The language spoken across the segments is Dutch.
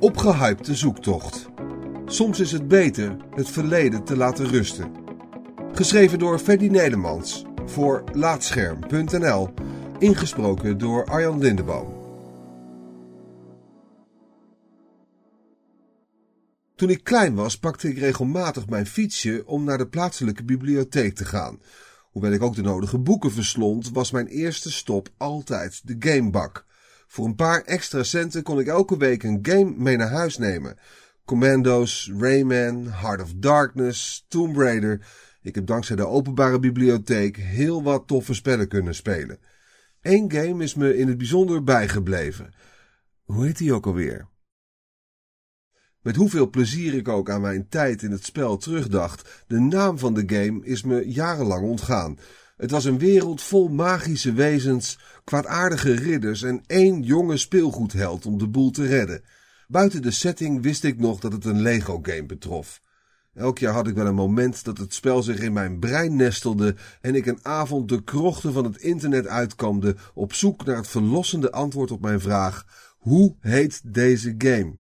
Opgehypte zoektocht. Soms is het beter het verleden te laten rusten. Geschreven door Freddy Nedermans voor Laatscherm.nl. Ingesproken door Arjan Lindeboom. Toen ik klein was, pakte ik regelmatig mijn fietsje om naar de plaatselijke bibliotheek te gaan. Hoewel ik ook de nodige boeken verslond, was mijn eerste stop altijd de gamebak. Voor een paar extra centen kon ik elke week een game mee naar huis nemen. Commando's, Rayman, Heart of Darkness, Tomb Raider. Ik heb dankzij de openbare bibliotheek heel wat toffe spellen kunnen spelen. Eén game is me in het bijzonder bijgebleven. Hoe heet die ook alweer? Met hoeveel plezier ik ook aan mijn tijd in het spel terugdacht, de naam van de game is me jarenlang ontgaan. Het was een wereld vol magische wezens, kwaadaardige ridders en één jonge speelgoedheld om de boel te redden. Buiten de setting wist ik nog dat het een Lego-game betrof. Elk jaar had ik wel een moment dat het spel zich in mijn brein nestelde en ik een avond de krochten van het internet uitkamde op zoek naar het verlossende antwoord op mijn vraag: hoe heet deze game?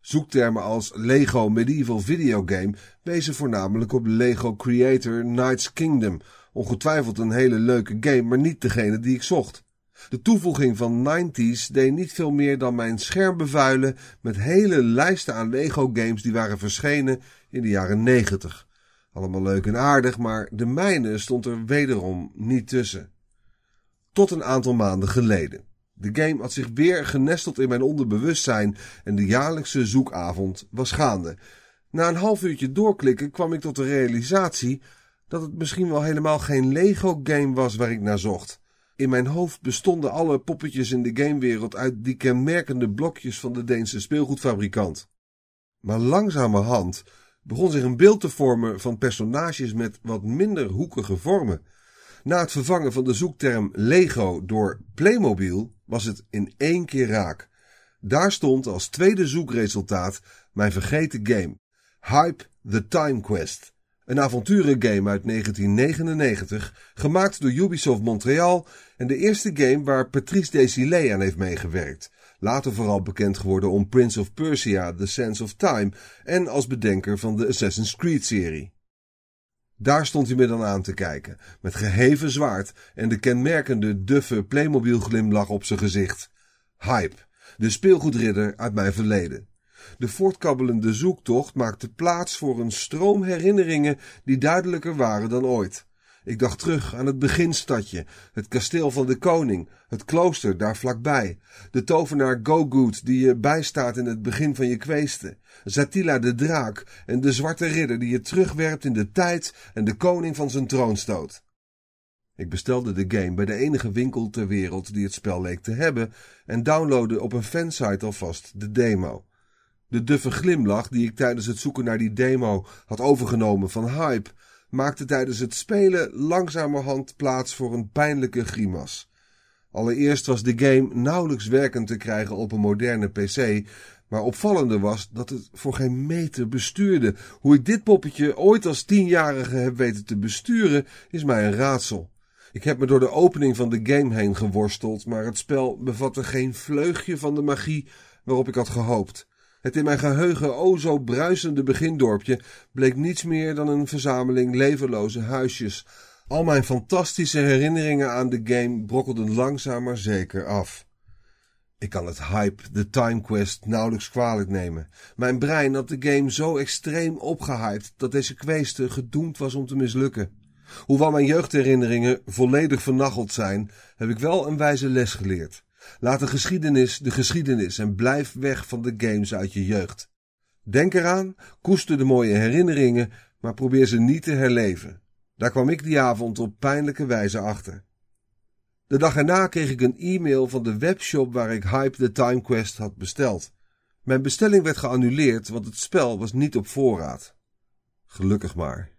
Zoektermen als Lego Medieval Videogame wezen voornamelijk op Lego Creator Knights Kingdom. Ongetwijfeld een hele leuke game, maar niet degene die ik zocht. De toevoeging van 90s deed niet veel meer dan mijn scherm bevuilen met hele lijsten aan Lego games die waren verschenen in de jaren 90. Allemaal leuk en aardig, maar de mijne stond er wederom niet tussen. Tot een aantal maanden geleden. De game had zich weer genesteld in mijn onderbewustzijn en de jaarlijkse zoekavond was gaande. Na een half uurtje doorklikken kwam ik tot de realisatie dat het misschien wel helemaal geen Lego-game was waar ik naar zocht. In mijn hoofd bestonden alle poppetjes in de gamewereld uit die kenmerkende blokjes van de Deense speelgoedfabrikant. Maar langzamerhand begon zich een beeld te vormen van personages met wat minder hoekige vormen. Na het vervangen van de zoekterm Lego door Playmobil was het in één keer raak. Daar stond als tweede zoekresultaat mijn vergeten game. Hype the Time Quest. Een avonturengame uit 1999, gemaakt door Ubisoft Montreal en de eerste game waar Patrice Desilets aan heeft meegewerkt. Later vooral bekend geworden om Prince of Persia, The Sands of Time en als bedenker van de Assassin's Creed serie. Daar stond hij me dan aan te kijken, met geheven zwaard en de kenmerkende duffe Playmobil glimlach op zijn gezicht. Hype, de speelgoedridder uit mijn verleden. De voortkabbelende zoektocht maakte plaats voor een stroom herinneringen die duidelijker waren dan ooit. Ik dacht terug aan het beginstadje, het kasteel van de koning, het klooster daar vlakbij, de tovenaar Gogood die je bijstaat in het begin van je kweesten, Zatila de draak en de zwarte ridder die je terugwerpt in de tijd en de koning van zijn troon stoot. Ik bestelde de game bij de enige winkel ter wereld die het spel leek te hebben en downloadde op een fansite alvast de demo. De duffe glimlach die ik tijdens het zoeken naar die demo had overgenomen van hype, maakte tijdens het spelen langzamerhand plaats voor een pijnlijke grimas. Allereerst was de game nauwelijks werkend te krijgen op een moderne PC, maar opvallender was dat het voor geen meter bestuurde. Hoe ik dit poppetje ooit als tienjarige heb weten te besturen, is mij een raadsel. Ik heb me door de opening van de game heen geworsteld, maar het spel bevatte geen vleugje van de magie waarop ik had gehoopt. Het in mijn geheugen o zo bruisende begindorpje bleek niets meer dan een verzameling levenloze huisjes. Al mijn fantastische herinneringen aan de game brokkelden langzaam maar zeker af. Ik kan het hype, de Time Quest, nauwelijks kwalijk nemen. Mijn brein had de game zo extreem opgehyped dat deze kweeste gedoemd was om te mislukken. Hoewel mijn jeugdherinneringen volledig vernacheld zijn, heb ik wel een wijze les geleerd. Laat de geschiedenis de geschiedenis en blijf weg van de games uit je jeugd. Denk eraan, koester de mooie herinneringen, maar probeer ze niet te herleven. Daar kwam ik die avond op pijnlijke wijze achter. De dag erna kreeg ik een e-mail van de webshop waar ik Hype the Time Quest had besteld. Mijn bestelling werd geannuleerd, want het spel was niet op voorraad. Gelukkig maar.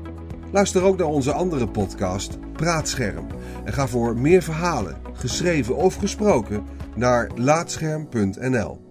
Luister ook naar onze andere podcast, Praatscherm. En ga voor meer verhalen, geschreven of gesproken, naar laatscherm.nl.